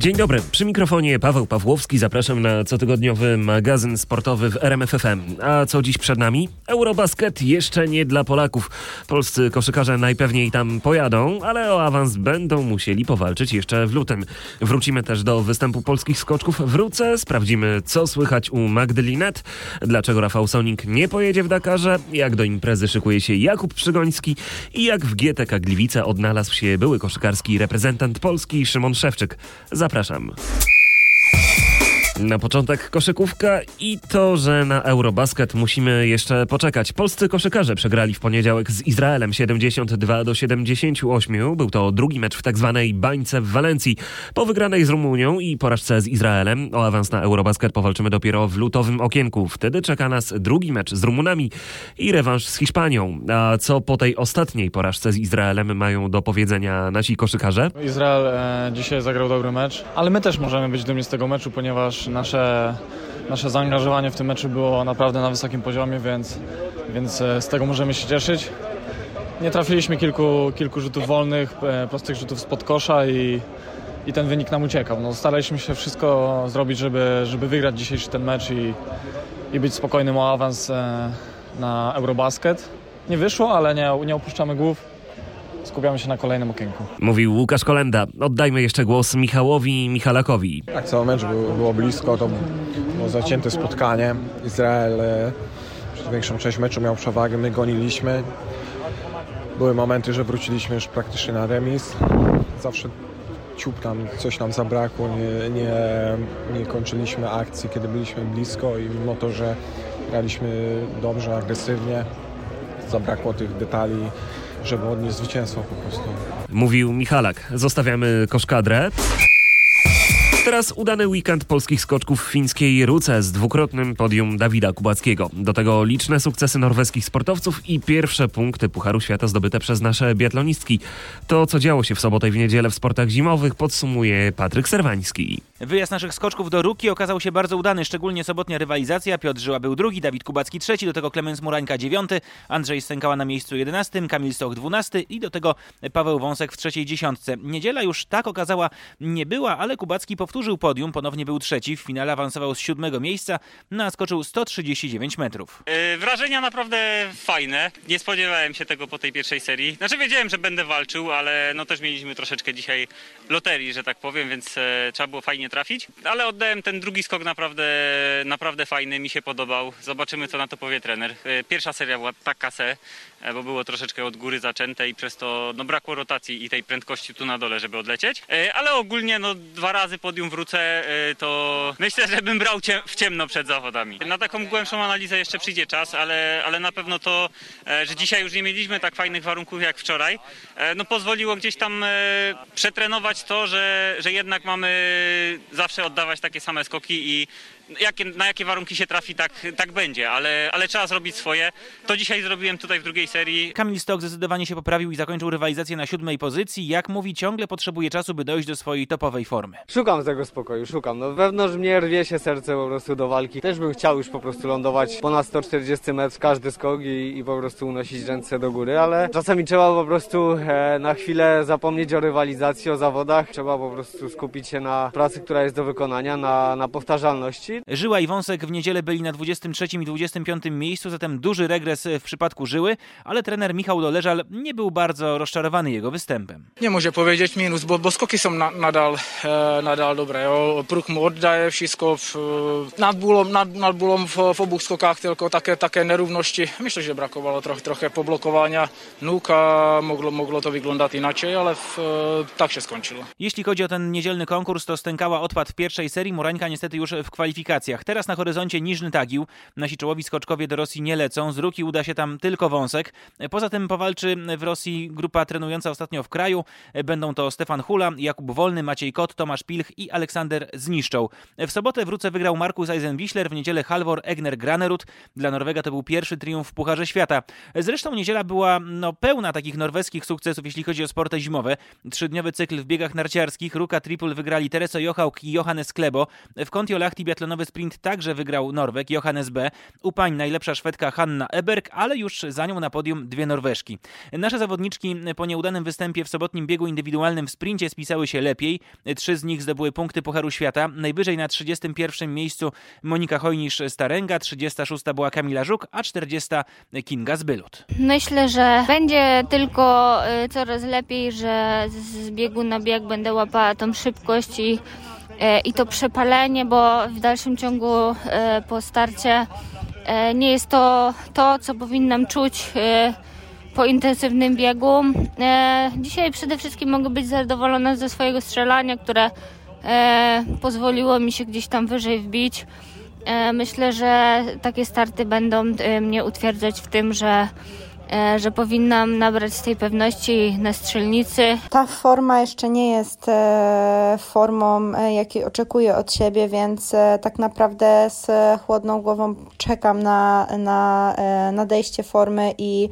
Dzień dobry, przy mikrofonie Paweł Pawłowski. Zapraszam na cotygodniowy magazyn sportowy w RMFFM. A co dziś przed nami? Eurobasket jeszcze nie dla Polaków. Polscy koszykarze najpewniej tam pojadą, ale o awans będą musieli powalczyć jeszcze w lutym. Wrócimy też do występu polskich skoczków. Wrócę, sprawdzimy co słychać u Magdy Linet, dlaczego Rafał Sonik nie pojedzie w Dakarze, jak do imprezy szykuje się Jakub Przygoński i jak w GTK Gliwice odnalazł się były koszykarski reprezentant Polski Szymon Szewczyk. Zapraszam. Zapraszam. Na początek koszykówka i to, że na Eurobasket musimy jeszcze poczekać. Polscy koszykarze przegrali w poniedziałek z Izraelem 72 do 78. Był to drugi mecz w tak zwanej bańce w Walencji. Po wygranej z Rumunią i porażce z Izraelem o awans na Eurobasket powalczymy dopiero w lutowym okienku. Wtedy czeka nas drugi mecz z Rumunami i rewanż z Hiszpanią. A co po tej ostatniej porażce z Izraelem mają do powiedzenia nasi koszykarze? Izrael e, dzisiaj zagrał dobry mecz, ale my też możemy być dumni z tego meczu, ponieważ nasze, nasze zaangażowanie w tym meczu było naprawdę na wysokim poziomie, więc, więc e, z tego możemy się cieszyć. Nie trafiliśmy kilku, kilku rzutów wolnych, e, prostych rzutów spod kosza i, i ten wynik nam uciekał. No, staraliśmy się wszystko zrobić, żeby, żeby wygrać dzisiejszy ten mecz i, i być spokojnym o awans e, na Eurobasket. Nie wyszło, ale nie, nie opuszczamy głów skupiamy się na kolejnym okienku. Mówił Łukasz Kolenda. Oddajmy jeszcze głos Michałowi Michalakowi. Tak, cały mecz był, było blisko, to było zacięte spotkanie. Izrael e, przez większą część meczu miał przewagę, my goniliśmy. Były momenty, że wróciliśmy już praktycznie na remis. Zawsze ciup tam, coś nam zabrakło, nie, nie, nie kończyliśmy akcji, kiedy byliśmy blisko i mimo to, że graliśmy dobrze, agresywnie, zabrakło tych detali żeby odnieść zwycięstwo po prostu. Mówił Michalak. Zostawiamy koszkadrę. Teraz udany weekend polskich skoczków w fińskiej Ruce z dwukrotnym podium Dawida Kubackiego. Do tego liczne sukcesy norweskich sportowców i pierwsze punkty Pucharu Świata zdobyte przez nasze biatlonistki. To, co działo się w sobotę i w niedzielę w sportach zimowych, podsumuje Patryk Serwański. Wyjazd naszych skoczków do Ruki okazał się bardzo udany, szczególnie sobotnia rywalizacja. Piotr Żyła był drugi, Dawid Kubacki trzeci, do tego Klemens Murańka dziewiąty, Andrzej Stękała na miejscu jedenastym, Kamil Stoch dwunasty i do tego Paweł Wąsek w trzeciej dziesiątce. Niedziela już tak okazała nie była, ale Kubacki powtórzył podium, ponownie był trzeci, w finale awansował z siódmego miejsca, naskoczył 139 metrów. Yy, wrażenia naprawdę fajne. Nie spodziewałem się tego po tej pierwszej serii. Znaczy wiedziałem, że będę walczył, ale no też mieliśmy troszeczkę dzisiaj loterii, że tak powiem, więc e, trzeba było fajnie trafić. Ale oddałem ten drugi skok naprawdę, naprawdę fajny, mi się podobał. Zobaczymy, co na to powie trener. E, pierwsza seria była taka se, bo było troszeczkę od góry zaczęte i przez to no, brakło rotacji i tej prędkości tu na dole, żeby odlecieć. E, ale ogólnie no, dwa razy podium wrócę, e, to myślę, że bym brał w ciemno przed zawodami. Na taką głębszą analizę jeszcze przyjdzie czas, ale, ale na pewno to, e, że dzisiaj już nie mieliśmy tak fajnych warunków jak wczoraj, e, no pozwoliło gdzieś tam e, przetrenować to, że, że jednak mamy zawsze oddawać takie same skoki i jakie, na jakie warunki się trafi, tak, tak będzie, ale, ale trzeba zrobić swoje. To dzisiaj zrobiłem tutaj w drugiej serii. Kamil Stok zdecydowanie się poprawił i zakończył rywalizację na siódmej pozycji. Jak mówi, ciągle potrzebuje czasu, by dojść do swojej topowej formy. Szukam tego spokoju, szukam. No wewnątrz mnie rwie się serce po prostu do walki. Też bym chciał już po prostu lądować ponad 140 metrów każdy skok i, i po prostu unosić ręce do góry, ale czasami trzeba po prostu e, na chwilę zapomnieć o rywalizacji, o zawodach. Trzeba po prostu skupić się na pracy, która jest do wykonania, na, na powtarzalności. Żyła i Wąsek w niedzielę byli na 23 i 25 miejscu, zatem duży regres w przypadku Żyły, ale trener Michał Doleżal nie był bardzo rozczarowany jego występem. Nemůže powiedzieć minus, bo, bo skoky są na, nadal, e, nadal dobré. Jo. Mu oddaje wszystko w, nad bólom, nad, nad bólom w, w obu skokach, tylko takie, takie nierówności. Myślę, że brakowało trochę, trochę poblokowania nóg, a mogło, mogło to wyglądać inaczej, ale w, e, tak się skończyło. Jeśli chodzi o ten niedzielny konkurs, to Stękała odpadł w pierwszej serii, Murańka niestety już w kwalifikacjach. Teraz na horyzoncie Niżny Tagił. Nasi czołowi skoczkowie do Rosji nie lecą, z Ruki uda się tam tylko Wąsek. Poza tym powalczy w Rosji grupa trenująca ostatnio w kraju. Będą to Stefan Hula, Jakub Wolny, Maciej Kot, Tomasz Pilch i Aleksander Zniszczą. W sobotę wrócę wygrał Markus Eisenbichler, w niedzielę Halvor Egner Granerud. Dla Norwega to był pierwszy triumf w Pucharze Świata. Zresztą niedziela była no, pełna takich norweskich sukcesów, jeśli chodzi o sporty zimowe. Trzydniowy cykl w biegach narciarskich. Ruka Triple wygrali Tereso Jochałk i Johannes Klebo. W Kontiolahti biatlonowej Dwudziestokiloometrowy sprint także wygrał Norweg Johannes B. U pań najlepsza Szwedka Hanna Eberg, ale już za nią na podium dwie Norweżki. Nasze zawodniczki po nieudanym występie w sobotnim biegu indywidualnym w sprincie spisały się lepiej. Trzy z nich zdobyły punkty Pucharu Świata. Najwyżej na 31 miejscu Monika Hojnisz-Starenga, 36 była Kamila Żuk, a 40 Kinga Zbylut. Myślę, że będzie tylko y, coraz lepiej, że z biegu na bieg będę łapała tą szybkość i, i to przepalenie, bo w dalszym ciągu y, po starcie nie jest to to, co powinnam czuć po intensywnym biegu. Dzisiaj przede wszystkim mogę być zadowolona ze swojego strzelania, które pozwoliło mi się gdzieś tam wyżej wbić. Myślę, że takie starty będą mnie utwierdzać w tym, że E, że powinnam nabrać tej pewności na strzelnicy. Ta forma jeszcze nie jest e, formą, e, jakiej oczekuję od siebie, więc tak naprawdę z chłodną głową czekam na, na nadejście formy i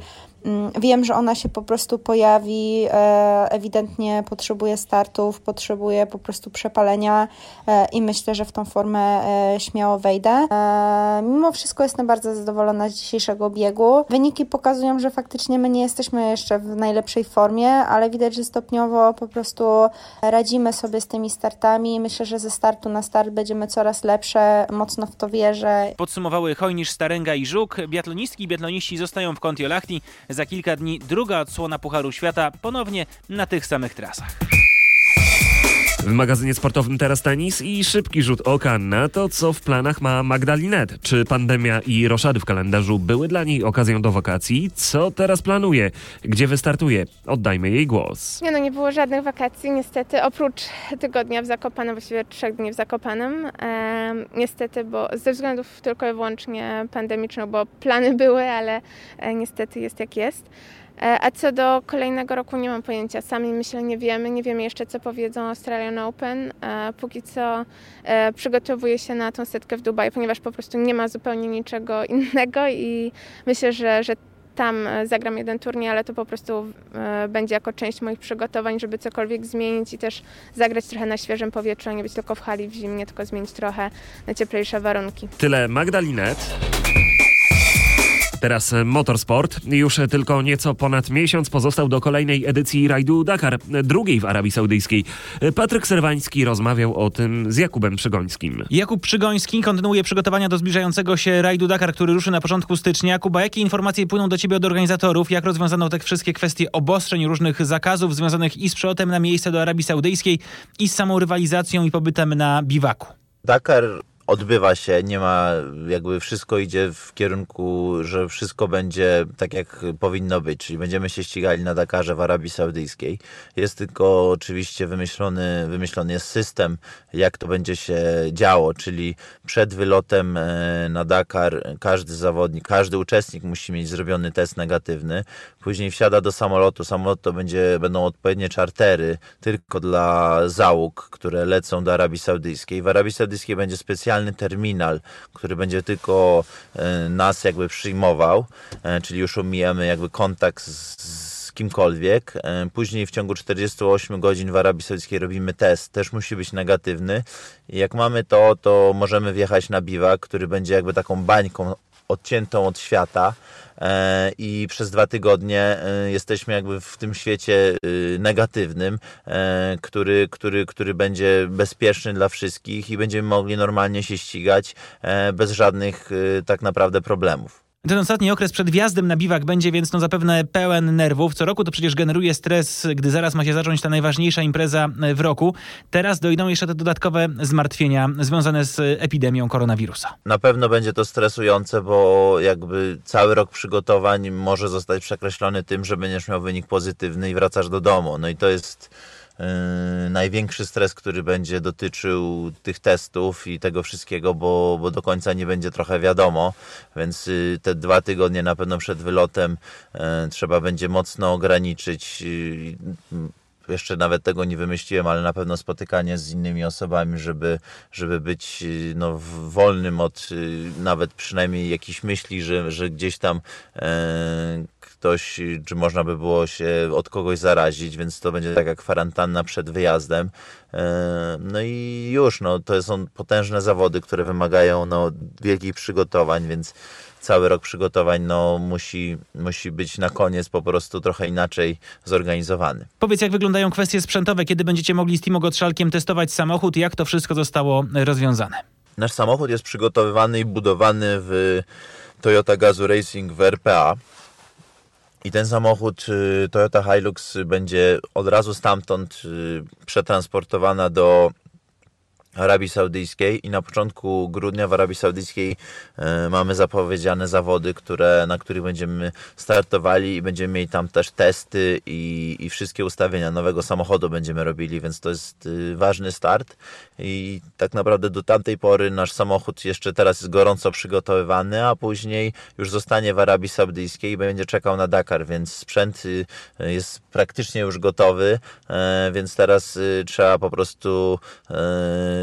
wiem, że ona się po prostu pojawi, e, ewidentnie potrzebuje startów, potrzebuje po prostu przepalenia e, i myślę, że w tą formę e, śmiało wejdę. Mimo wszystko jestem bardzo zadowolona z dzisiejszego biegu. Wyniki pokazują, że faktycznie my nie jesteśmy jeszcze w najlepszej formie, ale widać, że stopniowo po prostu radzimy sobie z tymi startami. Myślę, że ze startu na start będziemy coraz lepsze, mocno w to wierzę. Podsumowały Hojnisz, Starenga i Żuk. Biatlonistki i biatloniści zostają w Kontiolahti. Za kilka dni druga odsłona Pucharu Świata ponownie na tych samych trasach. W magazynie sportowym teraz tenis i szybki rzut oka na to, co w planach ma Magdalinet. Czy pandemia i roszady w kalendarzu były dla niej okazją do wakacji? Co teraz planuje? Gdzie wystartuje? Oddajmy jej głos. Nie no, nie było żadnych wakacji niestety, oprócz tygodnia w Zakopanem, właściwie trzech dni w Zakopanem. Niestety, bo ze względów tylko i wyłącznie pandemicznych, bo plany były, ale e, niestety jest jak jest. E, a co do kolejnego roku nie mam pojęcia. Sami myślę nie wiemy. Nie wiemy jeszcze co powiedzą Australian Open. E, póki co e, przygotowuję się na tą setkę w Dubaju, ponieważ po prostu nie ma zupełnie niczego innego i myślę, że, że tam zagram jeden turniej, ale to po prostu będzie jako część moich przygotowań, żeby cokolwiek zmienić i też zagrać trochę na świeżym powietrzu, a nie być tylko w hali w zimnie, tylko zmienić trochę na cieplejsze warunki. Tyle Magdalinet. Teraz motorsport. Już tylko nieco ponad miesiąc pozostał do kolejnej edycji rajdu Dakar, drugiej w Arabii Saudyjskiej. Patryk Serwański rozmawiał o tym z Jakubem Przygońskim. Jakub Przygoński kontynuuje przygotowania do zbliżającego się rajdu Dakar, który ruszy na początku stycznia. Kuba, jakie informacje płyną do ciebie od organizatorów? Jak rozwiązano te wszystkie kwestie obostrzeń, różnych zakazów związanych i z przelotem na miejsce do Arabii Saudyjskiej i z samą rywalizacją i pobytem na biwaku? Dakar odbywa się, nie ma, jakby wszystko idzie w kierunku, że wszystko będzie tak jak powinno być, czyli będziemy się ścigali na Dakarze w Arabii Saudyjskiej. Jest tylko oczywiście wymyślony, wymyślony jest system, jak to będzie się działo, czyli przed wylotem e, na Dakar każdy zawodnik, każdy uczestnik musi mieć zrobiony test negatywny, później wsiada do samolotu, samolot to będzie, będą odpowiednie czartery tylko dla załóg, które lecą do Arabii Saudyjskiej. W Arabii Saudyjskiej będzie specjalny specjalny terminal, który będzie tylko e, nas jakby przyjmował, e, czyli już omijamy jakby kontakt z, kimkolwiek. E, później w ciągu 48 godzin w Arabii Saudyjskiej robimy test, też musi być negatywny. Jak mamy to, to możemy wjechać na biwak, który będzie jakby taką bańką odciętą od świata i przez dwa tygodnie e, jesteśmy jakby w tym świecie e, negatywnym, który, który, który będzie bezpieczny dla wszystkich i będziemy mogli normalnie się ścigać bez żadnych tak naprawdę problemów. Ten ostatni okres przed wjazdem na biwak będzie więc no zapewne pełen nerwów. Co roku to przecież generuje stres, gdy zaraz ma się zacząć ta najważniejsza impreza w roku. Teraz dojdą jeszcze te dodatkowe zmartwienia związane z epidemią koronawirusa. Na pewno będzie to stresujące, bo jakby cały rok przygotowań może zostać przekreślony tym, że będziesz miał wynik pozytywny i wracasz do domu. No i to jest Yy, największy stres, który będzie dotyczył tych testów i tego wszystkiego, bo, bo do końca nie będzie trochę wiadomo, więc yy, te dwa tygodnie na pewno przed wylotem yy, trzeba będzie mocno ograniczyć jeszcze nawet tego nie wymyśliłem, ale na pewno spotykanie z innymi osobami, żeby, żeby być no, wolnym od nawet przynajmniej jakichś myśli, że, że gdzieś tam ktoś, czy można by było się od kogoś zarazić, więc to będzie taka kwarantanna przed wyjazdem. E, no i już, no, to są potężne zawody, które wymagają no, wielkich przygotowań, więc cały rok przygotowań no, musi, musi być na koniec po prostu trochę inaczej zorganizowany. Powiedz, jak wyglądają kwestie sprzętowe, kiedy będziecie mogli z Timo Gottschalkiem testować samochód i jak to wszystko zostało rozwiązane? Nasz samochód jest przygotowywany i budowany w Toyota Gazoo Racing w RPA. I ten samochód y, Toyota Hilux będzie od razu stamtąd y, przetransportowana do Arabii Saudyjskiej. I na początku grudnia w Arabii Saudyjskiej e, mamy zapowiedziane zawody, które, na których będziemy startowali i będziemy mieli tam też testy i, i wszystkie ustawienia. Nowego samochodu będziemy robili, więc to jest y, ważny start i tak naprawdę do tamtej pory nasz samochód jeszcze teraz jest gorąco przygotowywany, a później już zostanie w Arabii Saudyjskiej i będzie czekał na Dakar, więc sprzęt y, jest praktycznie już gotowy, e, więc teraz y, trzeba po prostu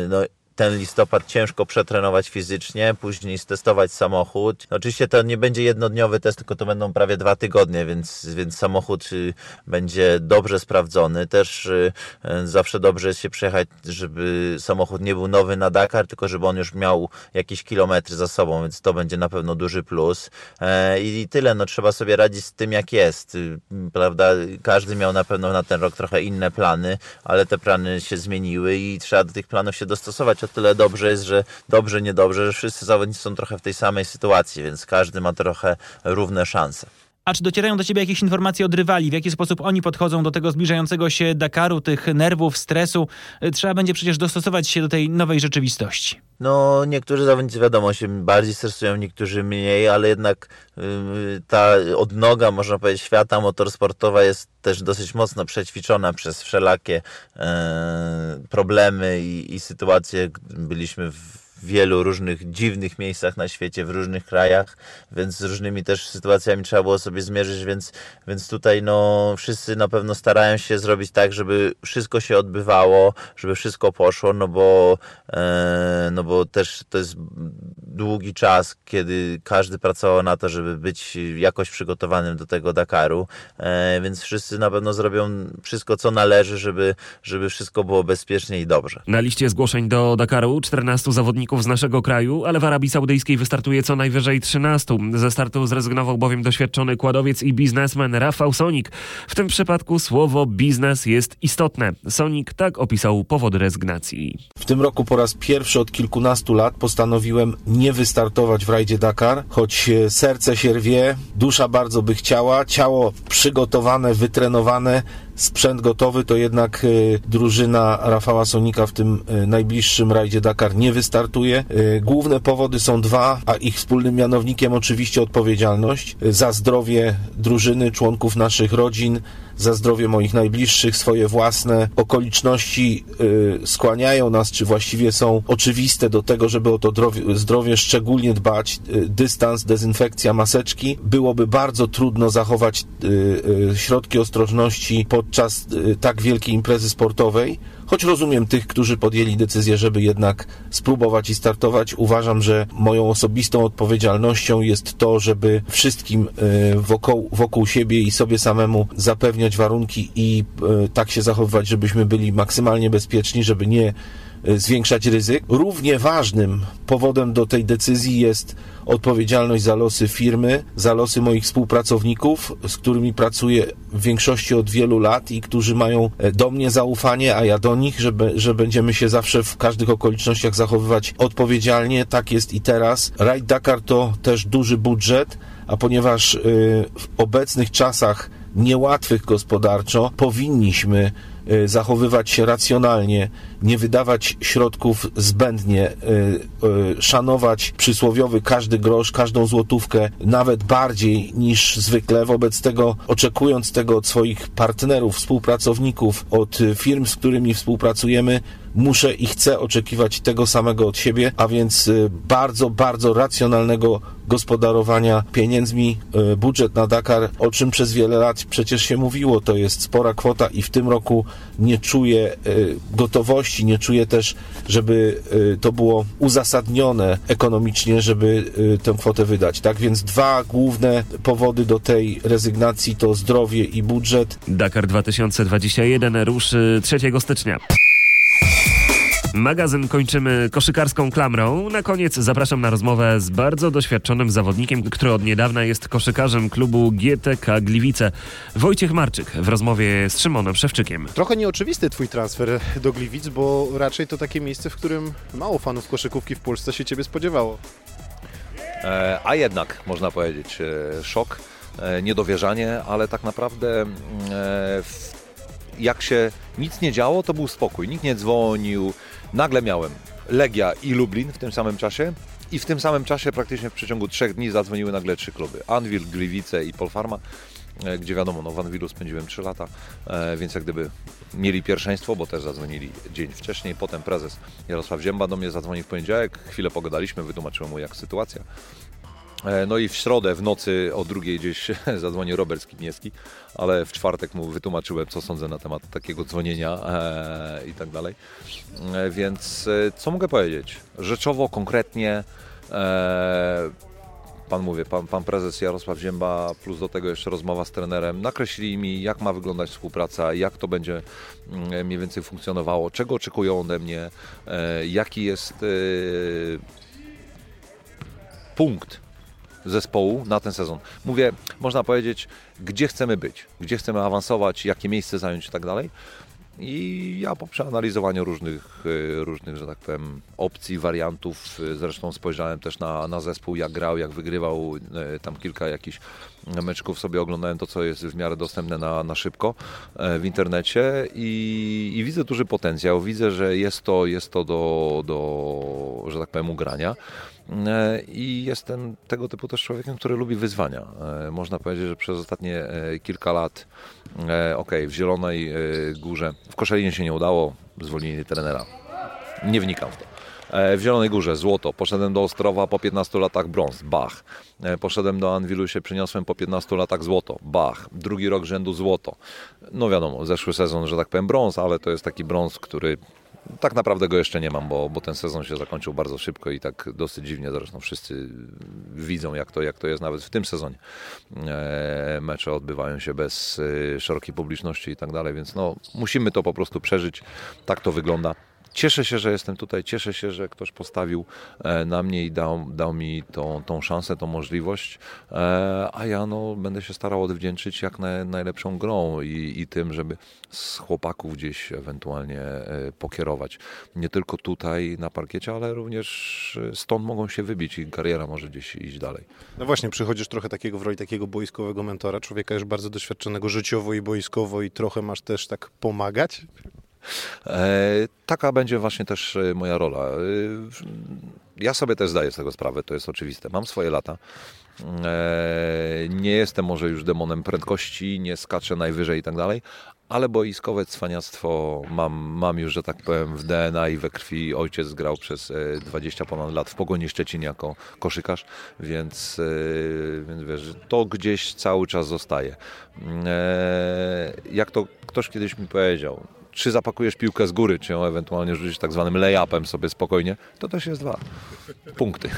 no, ten listopad ciężko przetrenować fizycznie, później stestować samochód. Oczywiście to nie będzie jednodniowy test, tylko to będą prawie dwa tygodnie, więc, więc samochód y, będzie dobrze sprawdzony. Też y, zawsze dobrze jest się przejechać, żeby samochód nie był nowy na Dakar, tylko żeby on już miał jakieś kilometry za sobą, więc to będzie na pewno duży plus. E, I tyle, no trzeba sobie radzić z tym, jak jest. Y, prawda? Każdy miał na pewno na ten rok trochę inne plany, ale te plany się zmieniły i trzeba do tych planów się dostosować o tyle dobrze jest, że dobrze, niedobrze, że wszyscy zawodnicy są trochę w tej samej sytuacji, więc każdy ma trochę równe szanse. A czy docierają do ciebie jakieś informacje od rywali? W jaki sposób oni podchodzą do tego zbliżającego się Dakaru, tych nerwów, stresu? Trzeba będzie przecież dostosować się do tej nowej rzeczywistości. No, niektórzy zawodnicy wiadomo się bardziej stresują, niektórzy mniej, ale jednak yy, ta odnoga, można powiedzieć, świata motorsportowa jest też dosyć mocno przećwiczona przez wszelakie yy, problemy i, i sytuacje. Byliśmy w w wielu różnych dziwnych miejscach na świecie, w różnych krajach, więc z różnymi też sytuacjami trzeba było sobie zmierzyć, więc, więc tutaj no wszyscy na pewno starają się zrobić tak, żeby wszystko się odbywało, żeby wszystko poszło, no bo, e, no bo też to jest długi czas, kiedy każdy pracował na to, żeby być jakoś przygotowanym do tego Dakaru, e, więc wszyscy na pewno zrobią wszystko, co należy, żeby, żeby wszystko było bezpiecznie i dobrze. Na liście zgłoszeń do Dakaru 14 zawodników z naszego kraju, ale w Arabii Saudyjskiej wystartuje co najwyżej 13. Ze startu zrezygnował bowiem doświadczony kładowiec i biznesmen Rafał Sonik. W tym przypadku słowo biznes jest istotne. Sonik tak opisał powody rezygnacji. W tym roku po raz pierwszy od kilkunastu lat postanowiłem nie wystartować w rajdzie Dakar, choć serce się rwie, dusza bardzo by chciała, ciało przygotowane, wytrenowane, sprzęt gotowy, to jednak y, drużyna Rafała Sonika w tym y, najbliższym rajdzie Dakar nie wystartuje. Y, główne powody są dwa, a ich wspólnym mianownikiem oczywiście odpowiedzialność za zdrowie drużyny, członków naszych rodzin, za zdrowie moich najbliższych, swoje własne okoliczności skłaniają nas, czy właściwie są oczywiste do tego, żeby o to zdrowie, szczególnie dbać. Dystans, dezynfekcja, maseczki. Byłoby bardzo trudno zachować środki ostrożności pod podczas y, tak wielkiej imprezy sportowej, choć rozumiem tych, którzy podjęli decyzję, żeby jednak spróbować i startować. Uważam, że moją osobistą odpowiedzialnością jest to, żeby wszystkim y, wokół, wokół siebie i sobie samemu zapewniać warunki i y, tak się zachowywać, żebyśmy byli maksymalnie bezpieczni, żeby nie zwiększać ryzyk. Równie ważnym powodem do tej decyzji jest odpowiedzialność za losy firmy, za losy moich współpracowników, z którymi pracuję w większości od wielu lat i którzy mają e, do mnie zaufanie, a ja do nich, że, że będziemy się zawsze w każdych okolicznościach zachowywać odpowiedzialnie. Tak jest i teraz. Raid Dakar to też duży budżet, a ponieważ y, w obecnych czasach niełatwych gospodarczo powinniśmy Y, zachowywać się racjonalnie, nie wydawać środków zbędnie, y, y, szanować przysłowiowy każdy grosz, każdą złotówkę, nawet bardziej niż zwykle. Wobec tego, oczekując tego od swoich partnerów, współpracowników, od firm, z którymi współpracujemy, muszę i chcę oczekiwać tego samego od siebie, a więc y, bardzo, bardzo racjonalnego gospodarowania pieniędzmi. Y, budżet na Dakar, o czym przez wiele lat przecież się mówiło, to jest spora kwota i w tym roku nie czuję y, gotowości, nie czuję też, żeby to było uzasadnione ekonomicznie, żeby tę kwotę wydać. Tak więc dwa główne powody do tej rezygnacji to zdrowie i budżet. Dakar 2021 ruszy 3 stycznia. Magazyn kończymy koszykarską klamrą. Na koniec zapraszam na rozmowę z bardzo doświadczonym zawodnikiem, który od niedawna jest koszykarzem klubu GTK Gliwice. Wojciech Marczyk w rozmowie z Szymonem Szewczykiem. Trochę nieoczywisty twój transfer do Gliwic, bo raczej to takie miejsce, w którym mało fanów koszykówki w Polsce się ciebie spodziewało. E, a jednak, można powiedzieć, e, szok, e, niedowierzanie, ale tak naprawdę mm, jak się nic nie działo, to był spokój. Nikt nie dzwonił. Nagle miałem Legia i Lublin w tym samym czasie. I w tym samym czasie, praktycznie w przeciągu trzech dni, zadzwoniły nagle trzy kluby. Anvil, Gliwice i Polfarma, gdzie wiadomo, no w Anwilu spędziłem trzy lata, więc jak gdyby mieli pierwszeństwo, bo też zadzwonili dzień wcześniej. Potem prezes Jarosław Zięba do mnie zadzwonił w poniedziałek, chwilę pogadaliśmy, wytłumaczyłem mu jak sytuacja. E, no i w środę w nocy o drugiej gdzieś zadzwonił Robert Skibniewski, ale w czwartek mu wytłumaczyłem, co sądzę na temat takiego dzwonienia e, i tak dalej. E, więc e, co mogę powiedzieć? Rzeczowo, konkretnie e, pan mówię, pan, pan prezes Jarosław Zięba, plus do tego jeszcze rozmowa z trenerem, nakreślili mi, jak ma wyglądać współpraca, jak to będzie mm, mniej więcej funkcjonowało, czego oczekują ode mnie, e, jaki jest punkt zespołu na ten sezon. Mówię, można powiedzieć, gdzie chcemy być, gdzie chcemy awansować, jakie miejsce zająć i tak dalej. I ja po przeanalizowaniu różnych, e, różnych, że tak powiem, opcji, wariantów, e, zresztą spojrzałem też na, na zespół, jak grał, jak wygrywał, e, tam kilka jakichś meczków sobie oglądałem to, co jest w miarę dostępne na, na szybko w internecie i, i widzę duży potencjał. Widzę, że jest to, jest to do, do, że tak powiem, ugrania. I jestem tego typu też człowiekiem, który lubi wyzwania. Można powiedzieć, że przez ostatnie kilka lat, ok, w Zielonej Górze, w Koszalinie się nie udało, zwolnili trenera. Nie wnikam w to. W Zielonej Górze złoto, poszedłem do Ostrowa po 15 latach brąz, bach. Poszedłem do Anwilu się przyniosłem po 15 latach złoto, bach. Drugi rok rzędu złoto. No wiadomo, zeszły sezon, że tak powiem brąz, ale to jest taki brąz, który tak naprawdę go jeszcze nie mam, bo, bo ten sezon się zakończył bardzo szybko i tak dosyć dziwnie. Zresztą wszyscy widzą, jak to, jak to jest nawet w tym sezonie. E, mecze odbywają się bez e, szerokiej publiczności i tak dalej, więc no, musimy to po prostu przeżyć. Tak to wygląda. Cieszę się, że jestem tutaj, cieszę się, że ktoś postawił e, na mnie i dał, dał mi tą, tą szansę, tą możliwość, e, a ja no, będę się starał odwdzięczyć jak na, najlepszą grą i, i tym, żeby z chłopaków gdzieś ewentualnie e, pokierować. Nie tylko tutaj na parkiecie, ale również stąd mogą się wybić i kariera może gdzieś iść dalej. No właśnie, przychodzisz trochę takiego w roli takiego boiskowego mentora, człowieka już bardzo doświadczonego życiowo i boiskowo i trochę masz też tak pomagać? E, taka będzie właśnie też e, moja rola. E, ja sobie też zdaję z tego sprawę, to jest oczywiste. Mam swoje lata. Nie jestem może już demonem prędkości, nie skaczę najwyżej i tak dalej, ale boiskowe cwaniactwo mam, mam już, że tak powiem, w DNA i we krwi. Ojciec grał przez 20 ponad lat w Pogoni Szczecin jako koszykarz, więc, więc wiesz, to gdzieś cały czas zostaje. Jak to ktoś kiedyś mi powiedział, czy zapakujesz piłkę z góry, czy ją ewentualnie rzucisz tak zwanym lay-upem sobie spokojnie, to też jest dwa punkty.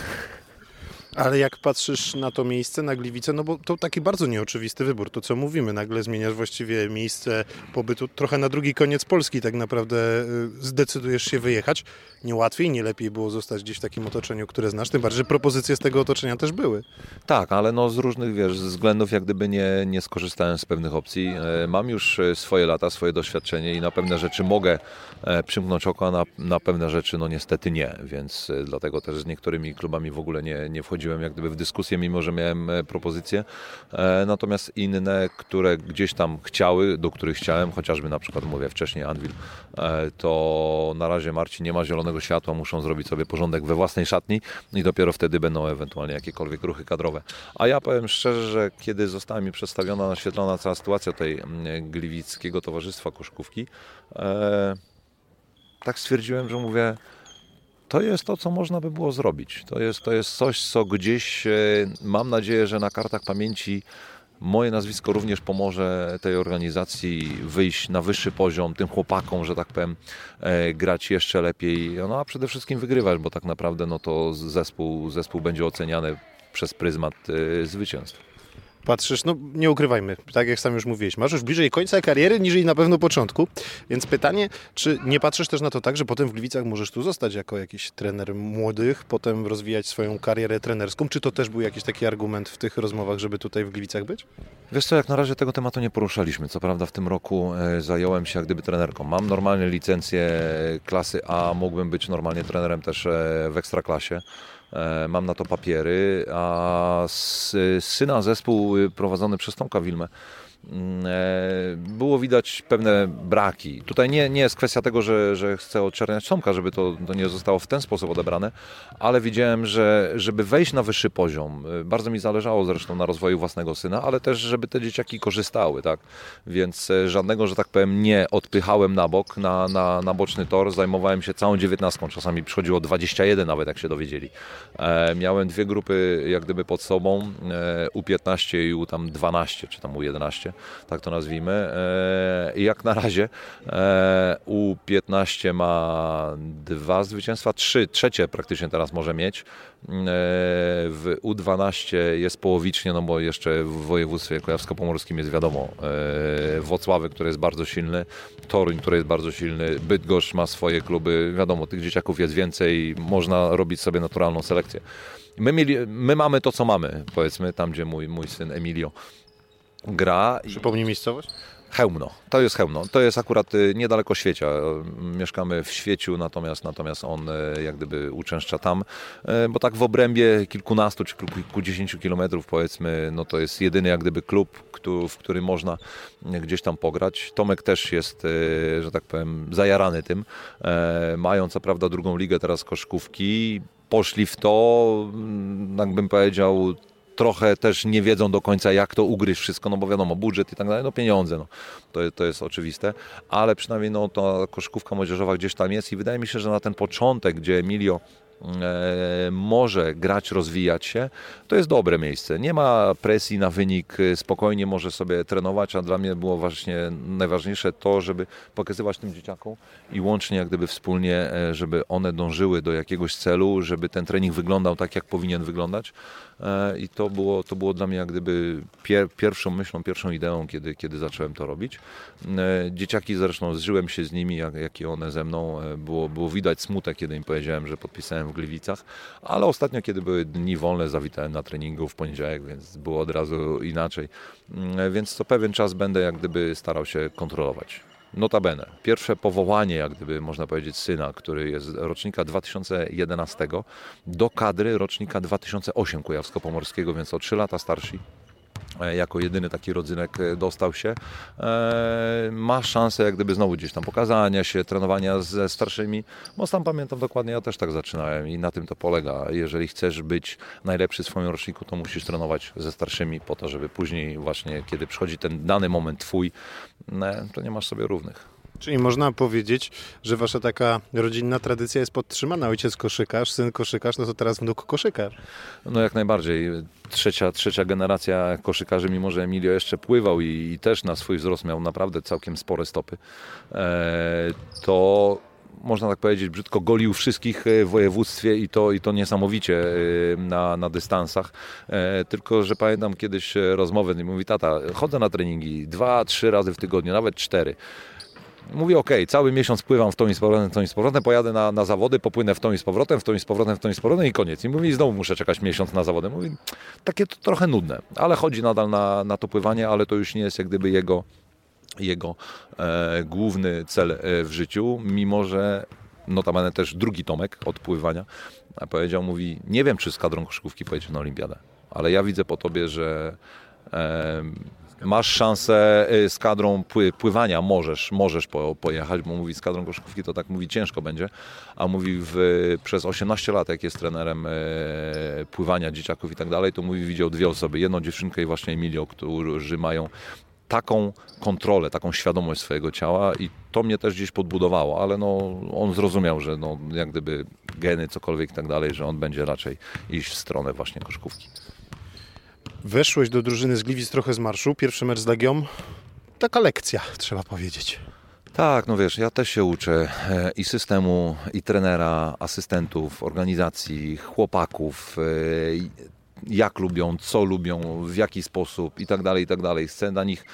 Ale jak patrzysz na to miejsce, na Gliwice, no bo to taki bardzo nieoczywisty wybór, to co mówimy, nagle zmieniasz właściwie miejsce pobytu trochę na drugi koniec Polski tak naprawdę y, zdecydujesz się wyjechać. Nie łatwiej, nie lepiej było zostać gdzieś w takim otoczeniu, które znasz, tym bardziej, że propozycje z tego otoczenia też były. Tak, ale no z różnych, wiesz, względów jak gdyby nie, nie skorzystałem z pewnych opcji. E, mam już e, swoje lata, swoje doświadczenie i na pewne rzeczy mogę e, przymknąć oko, a na, na pewne rzeczy no niestety nie, więc dlatego też z niektórymi klubami w ogóle nie, nie wchodziłem wchodziłem jak gdyby w dyskusję, mimo że miałem e, propozycje. E, natomiast inne, które gdzieś tam chciały, do których chciałem, chociażby na przykład mówię wcześniej Anvil, e, to na razie Marcin nie ma zielonego światła, muszą zrobić sobie porządek we własnej szatni i dopiero wtedy będą ewentualnie jakiekolwiek ruchy kadrowe. A ja powiem szczerze, że kiedy została mi przedstawiona, naświetlona cała sytuacja tej Gliwickiego Towarzystwa Koszkówki, tak stwierdziłem, że mówię, to jest to, co można by było zrobić. To jest, to jest coś, co gdzieś, e, mam nadzieję, że na kartach pamięci moje nazwisko również pomoże tej organizacji wyjść na wyższy poziom, tym chłopakom, że tak powiem, e, grać jeszcze lepiej, no a przede wszystkim wygrywać, bo tak naprawdę no to zespół, zespół będzie oceniany przez pryzmat e, zwycięstw patrzysz, no nie ukrywajmy, tak jak sam już mówiłeś, masz już bliżej końca kariery niż na pewno początku, więc pytanie, czy nie patrzysz też na to tak, że potem w Gliwicach możesz tu zostać jako jakiś trener młodych, potem rozwijać swoją karierę trenerską, czy to też był jakiś taki argument w tych rozmowach, żeby tutaj w Gliwicach być? Wiesz co, jak na razie tego tematu nie poruszaliśmy, co prawda w tym roku e, zająłem się jak gdyby trenerką, mam normalnie licencję klasy A, mógłbym być normalnie trenerem też e, w ekstraklasie, mam na to papiery, a syna zespół prowadzony przez Tomka Wilmę Mm, e, było widać pewne braki. Tutaj nie, nie jest kwestia tego, że, że chcę odczerniać Tomka, żeby to, to nie zostało w ten sposób odebrane, ale widziałem, że żeby wejść na wyższy poziom, e, bardzo mi zależało zresztą na rozwoju własnego syna, ale też, żeby te dzieciaki korzystały, tak? Więc e, żadnego, że tak powiem, nie odpychałem na bok, na, na, na boczny tor, zajmowałem się całą dziewiętnastką, czasami przychodziło 21 nawet, jak się dowiedzieli. E, miałem dwie grupy jak gdyby pod sobą, e, U15 i U tam 12, czy tam U11 tak to nazwijmy. E, I jak na razie e, U15 ma dwa zwycięstwa, trzy, trzecie praktycznie teraz może mieć. W U12 jest połowicznie, no bo jeszcze w województwie kujawsko-pomorskim jest wiadomo Wocławy, który jest bardzo silny, Toruń, który jest bardzo silny, Bydgoszcz ma swoje kluby, wiadomo, tych dzieciaków jest więcej, można robić sobie naturalną selekcję. My, mieli, my mamy to, co mamy, powiedzmy, tam gdzie mój, mój syn Emilio gra. Przypomnij miejscowość? Chełmno. To jest Chełmno. To jest akurat y, niedaleko Świecia. Mieszkamy w Świeciu, natomiast, natomiast on y, jak gdyby uczęszcza tam, y, bo tak w obrębie kilkunastu czy kilkudziesięciu kilometrów powiedzmy, no to jest jedyny jak gdyby klub, w którym można gdzieś tam pograć. Tomek też jest, że tak powiem, zajarany tym. Mają co prawda drugą ligę teraz koszkówki. Poszli w to, jakbym powiedział, trochę też nie wiedzą do końca, jak to ugryźć wszystko, no bo wiadomo, budżet i tak dalej, no pieniądze, no, to, to jest oczywiste, ale przynajmniej no, ta koszykówka młodzieżowa gdzieś tam jest i wydaje mi się, że na ten początek, gdzie Emilio może grać, rozwijać się, to jest dobre miejsce. Nie ma presji na wynik, spokojnie może sobie trenować, a dla mnie było właśnie najważniejsze to, żeby pokazywać tym dzieciakom i łącznie jak gdyby wspólnie, e, żeby one dążyły do jakiegoś celu, żeby ten trening wyglądał tak, jak powinien wyglądać. E, I to było, to było dla mnie jak gdyby pier, pierwszą myślą, pierwszą ideą, kiedy, kiedy zacząłem to robić. Dzieciaki zresztą zżyłem się z nimi, jak, jak i one ze mną. Było, było widać smutek, kiedy im powiedziałem, że podpisałem w Gliwicach, ale ostatnio, kiedy były dni wolne, zawitałem na treningu w poniedziałek, więc było od razu inaczej. Mm, więc co pewien czas będę jak gdyby starał się kontrolować. Notabene, pierwsze powołanie, jak gdyby można powiedzieć, syna, który jest rocznika 2011 do kadry rocznika 2008 Kujawsko-Pomorskiego, więc o 3 lata starszy E, jako jedyny taki rodzynek e, dostał się, e, ma szansę jak gdyby znowu gdzieś tam pokazania się, trenowania ze starszymi, bo sam pamiętam dokładnie, ja też tak zaczynałem i na tym to polega. Jeżeli chcesz być najlepszy w swoim roczniku, to musisz trenować ze starszymi po to, żeby później właśnie, kiedy przychodzi ten dany moment twój, to nie masz sobie równych. Czyli można powiedzieć, że wasza taka rodzinna tradycja jest podtrzymana. Ojciec koszykarz, syn koszykarz, no to teraz wnuk koszykarz. No jak najbardziej. Trzecia, trzecia generacja koszykarzy, mimo że Emilio jeszcze pływał i, i też na swój wzrost miał naprawdę całkiem spore stopy, e, to można tak powiedzieć, brzydko golił wszystkich w województwie i to, i to niesamowicie e, na, na dystansach. E, tylko, że pamiętam kiedyś rozmowę mówi, tata, chodzę na treningi dwa, trzy razy w tygodniu, nawet cztery. Mówię, ok, cały miesiąc pływam w tą i z powrotem, w tą i z powrotem, pojadę na, na zawody, popłynę w tą i z powrotem, w tą i z powrotem, w tą i z powrotem i koniec. I mówi, znowu muszę czekać miesiąc na zawody. Mówi, takie to trochę nudne, ale chodzi nadal na, na to pływanie, ale to już nie jest jak gdyby jego, jego e, główny cel e, w życiu, mimo że notabene też drugi Tomek od pływania powiedział, mówi, nie wiem czy z kadrą koszykówki pojedzie na olimpiadę, ale ja widzę po tobie, że masz szansę y, z kadrą pływania, możesz, możesz pojechać, bo mówi z kadrą koszykówki to tak mówi ciężko będzie, a mówi w, przez 18 lat, jak jest trenerem e, pływania dzieciaków i tak dalej, to mówi widział dwie osoby, jedną dziewczynkę i właśnie Emilio, którzy mają taką kontrolę, taką świadomość swojego ciała i to mnie też gdzieś podbudowało, ale no, on zrozumiał, że no, jak gdyby geny, cokolwiek i tak dalej, że on będzie raczej iść w stronę właśnie koszkówki. Weszłeś do drużyny z Gliwic trochę z marszu, pierwszy mecz z Legią. Taka lekcja, trzeba powiedzieć. Tak, no wiesz, ja też się uczę e, i systemu, i trenera, asystentów, organizacji, chłopaków, e, jak lubią, co lubią, w jaki sposób i tak dalej, i tak dalej. Chcę na nich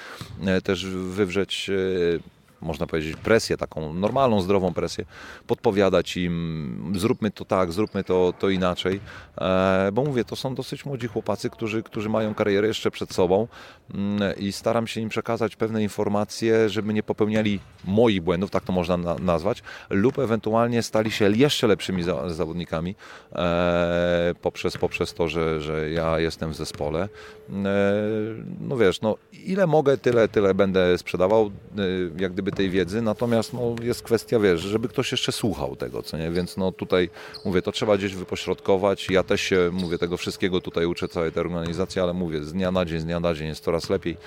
e, też wywrzeć można powiedzieć, presję, taką normalną, zdrową presję, podpowiadać im, zróbmy to tak, zróbmy to, to inaczej, e, bo mówię, to są dosyć młodzi chłopacy, którzy, którzy mają karierę jeszcze przed sobą mm, i staram się im przekazać pewne informacje, żeby nie popełniali moich błędów, tak to można na, nazwać, lub ewentualnie stali się jeszcze lepszymi za, zawodnikami e, poprzez, poprzez to, że, że ja jestem w zespole. E, no wiesz, no ile mogę, tyle, tyle będę sprzedawał, jak gdyby tej wiedzy, natomiast no, jest kwestia, wiesz, żeby ktoś jeszcze słuchał tego, co nie, więc no tutaj, mówię, to trzeba gdzieś wypośrodkować, ja też się, mówię, tego wszystkiego tutaj uczę, całej tej organizacji, ale mówię, z dnia na dzień, z dnia na dzień jest coraz lepiej,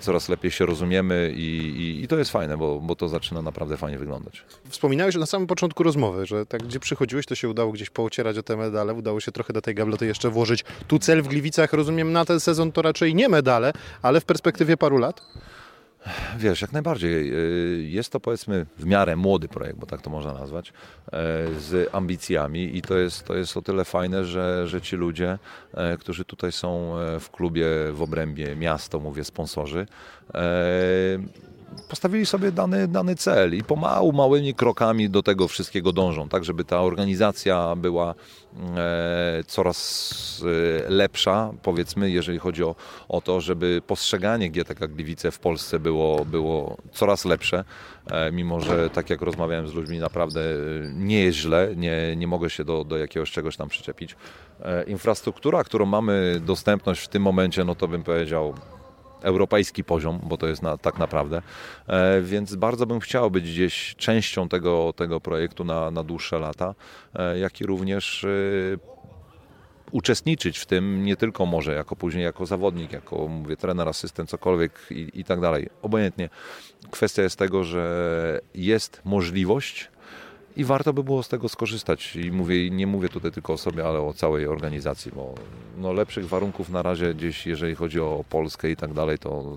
coraz lepiej się rozumiemy i, i, i to jest fajne, bo, bo to zaczyna naprawdę fajnie wyglądać. Wspominałeś na samym początku rozmowy, że tak gdzie przychodziłeś, to się udało gdzieś poocierać o te medale, udało się trochę do tej gabloty jeszcze włożyć. Tu cel w Gliwicach, rozumiem, na ten sezon to raczej nie medale, ale w perspektywie paru lat? Wiesz, jak najbardziej. Y, jest to powiedzmy w miarę młody projekt, bo tak to można nazwać, e, z ambicjami i to jest, to jest o tyle fajne, że, że ci ludzie, e, którzy tutaj są e, w klubie, w obrębie miasto, mówię, sponsorzy, postawili sobie dany, dany cel i pomału, małymi krokami do tego wszystkiego dążą, tak żeby ta organizacja była e, coraz e, lepsza, powiedzmy, jeżeli chodzi o, o to, żeby postrzeganie GTK Gliwice w Polsce było, było coraz lepsze, e, mimo że tak jak rozmawiałem z ludźmi, naprawdę nie jest źle, nie, nie mogę się do, do jakiegoś czegoś tam przyczepić. Infrastruktura, którą mamy dostępność w tym momencie, no to bym powiedział europejski poziom, bo to jest na, tak naprawdę. E, więc bardzo bym chciał być gdzieś częścią tego, tego projektu na, na dłuższe lata, e, jak i również e, uczestniczyć w tym nie tylko może jako później jako zawodnik, jako mówię trener, asystent, cokolwiek i, i tak dalej. Obojętnie. Kwestia jest tego, że jest możliwość i warto by było z tego skorzystać. I mówię, nie mówię tutaj tylko o sobie, ale o całej organizacji, bo no, lepszych warunków na razie gdzieś, jeżeli chodzi o Polskę i tak dalej, to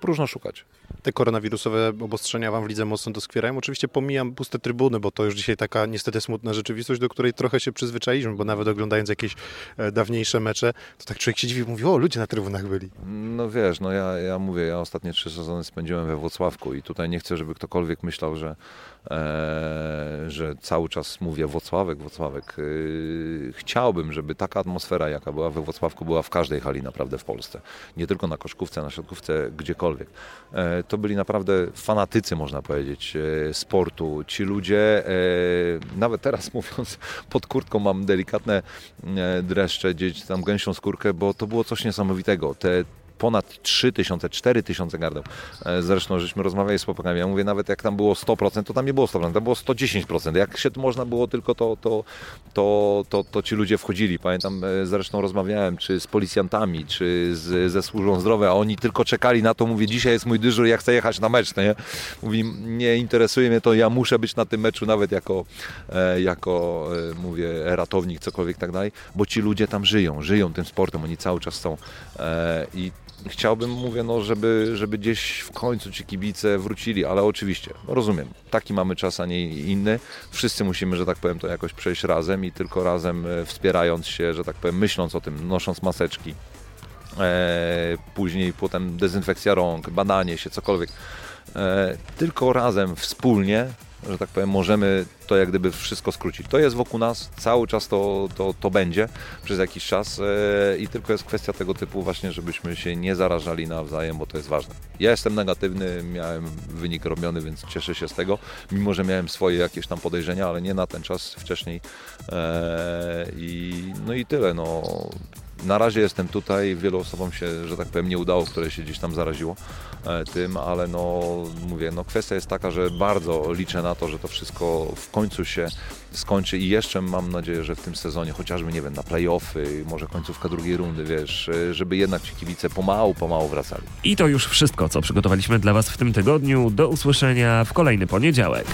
próżno szukać te koronawirusowe obostrzenia Wam w lidze mocno doskwierają. Oczywiście pomijam puste trybuny, bo to już dzisiaj taka niestety smutna rzeczywistość, do której trochę się przyzwyczailiśmy, bo nawet oglądając jakieś e, dawniejsze mecze, to tak człowiek się dziwi mówi, o ludzie na trybunach byli. No wiesz, no ja, ja mówię, ja ostatnie trzy sezony spędziłem we Włocławku i tutaj nie chcę, żeby ktokolwiek myślał, że, że cały czas mówię Włocławek, Włocławek. E, chciałbym, żeby taka atmosfera, jaka była we Włocławku, była w każdej hali naprawdę w Polsce. Nie tylko na koszkówce, na środkówce, gdziekolwiek. E, to byli naprawdę fanatycy, można powiedzieć, e, sportu. Ci ludzie, e, nawet teraz mówiąc, pod kurtką mam delikatne dreszcze, gdzieś tam gęsią skórkę, bo to było coś niesamowitego. Te ponad 3 tysiące, 4 tysiące gardeł. E, zresztą żeśmy rozmawiali z chłopakami, ja mówię nawet jak tam było 100%, to tam nie było 100%, tam było 110%. Jak się można było tylko, to, to, to, to, to ci ludzie wchodzili. Pamiętam, e, zresztą rozmawiałem czy z policjantami, czy z, ze służbą zdrowia, a oni tylko czekali na to, mówię, dzisiaj jest mój dyżur, ja chcę jechać na mecz, nie? Mówi, nie interesuje mnie to, ja muszę być na tym meczu nawet jako, e, jako mówię, ratownik, cokolwiek tak dalej, bo ci ludzie tam żyją, żyją tym sportem, oni cały czas są i chciałbym, mówię, no, żeby, żeby gdzieś w końcu ci kibice wrócili, ale oczywiście, rozumiem, taki mamy czas, a nie inny. Wszyscy musimy, że tak powiem, to jakoś przejść razem i tylko razem e, wspierając się, że tak powiem, myśląc o tym, nosząc maseczki, e, później potem dezynfekcja rąk, badanie się, cokolwiek. E, tylko razem, wspólnie że tak powiem, możemy to jak gdyby wszystko skrócić. To jest wokół nas, cały czas to, to, to będzie przez jakiś czas e, i tylko jest kwestia tego typu właśnie, żebyśmy się nie zarażali nawzajem, bo to jest ważne. Ja jestem negatywny, miałem wynik robiony, więc cieszę się z tego, mimo że miałem swoje jakieś tam podejrzenia, ale nie na ten czas wcześniej. E, I, no i tyle. No Na razie jestem tutaj, wielu osobom się, że tak powiem, nie udało, które się gdzieś tam zaraziło e, tym, ale no mówię, no kwestia jest taka, że bardzo liczę na to, że to wszystko w końcu się skończy i jeszcze mam nadzieję, że w tym sezonie chociażby, nie wiem, na play-offy, może końcówka drugiej rundy, wiesz, e, żeby jednak ci kibice pomału, pomału wracali. I to już wszystko, co przygotowaliśmy dla Was w tym tygodniu. Do usłyszenia w kolejny poniedziałek.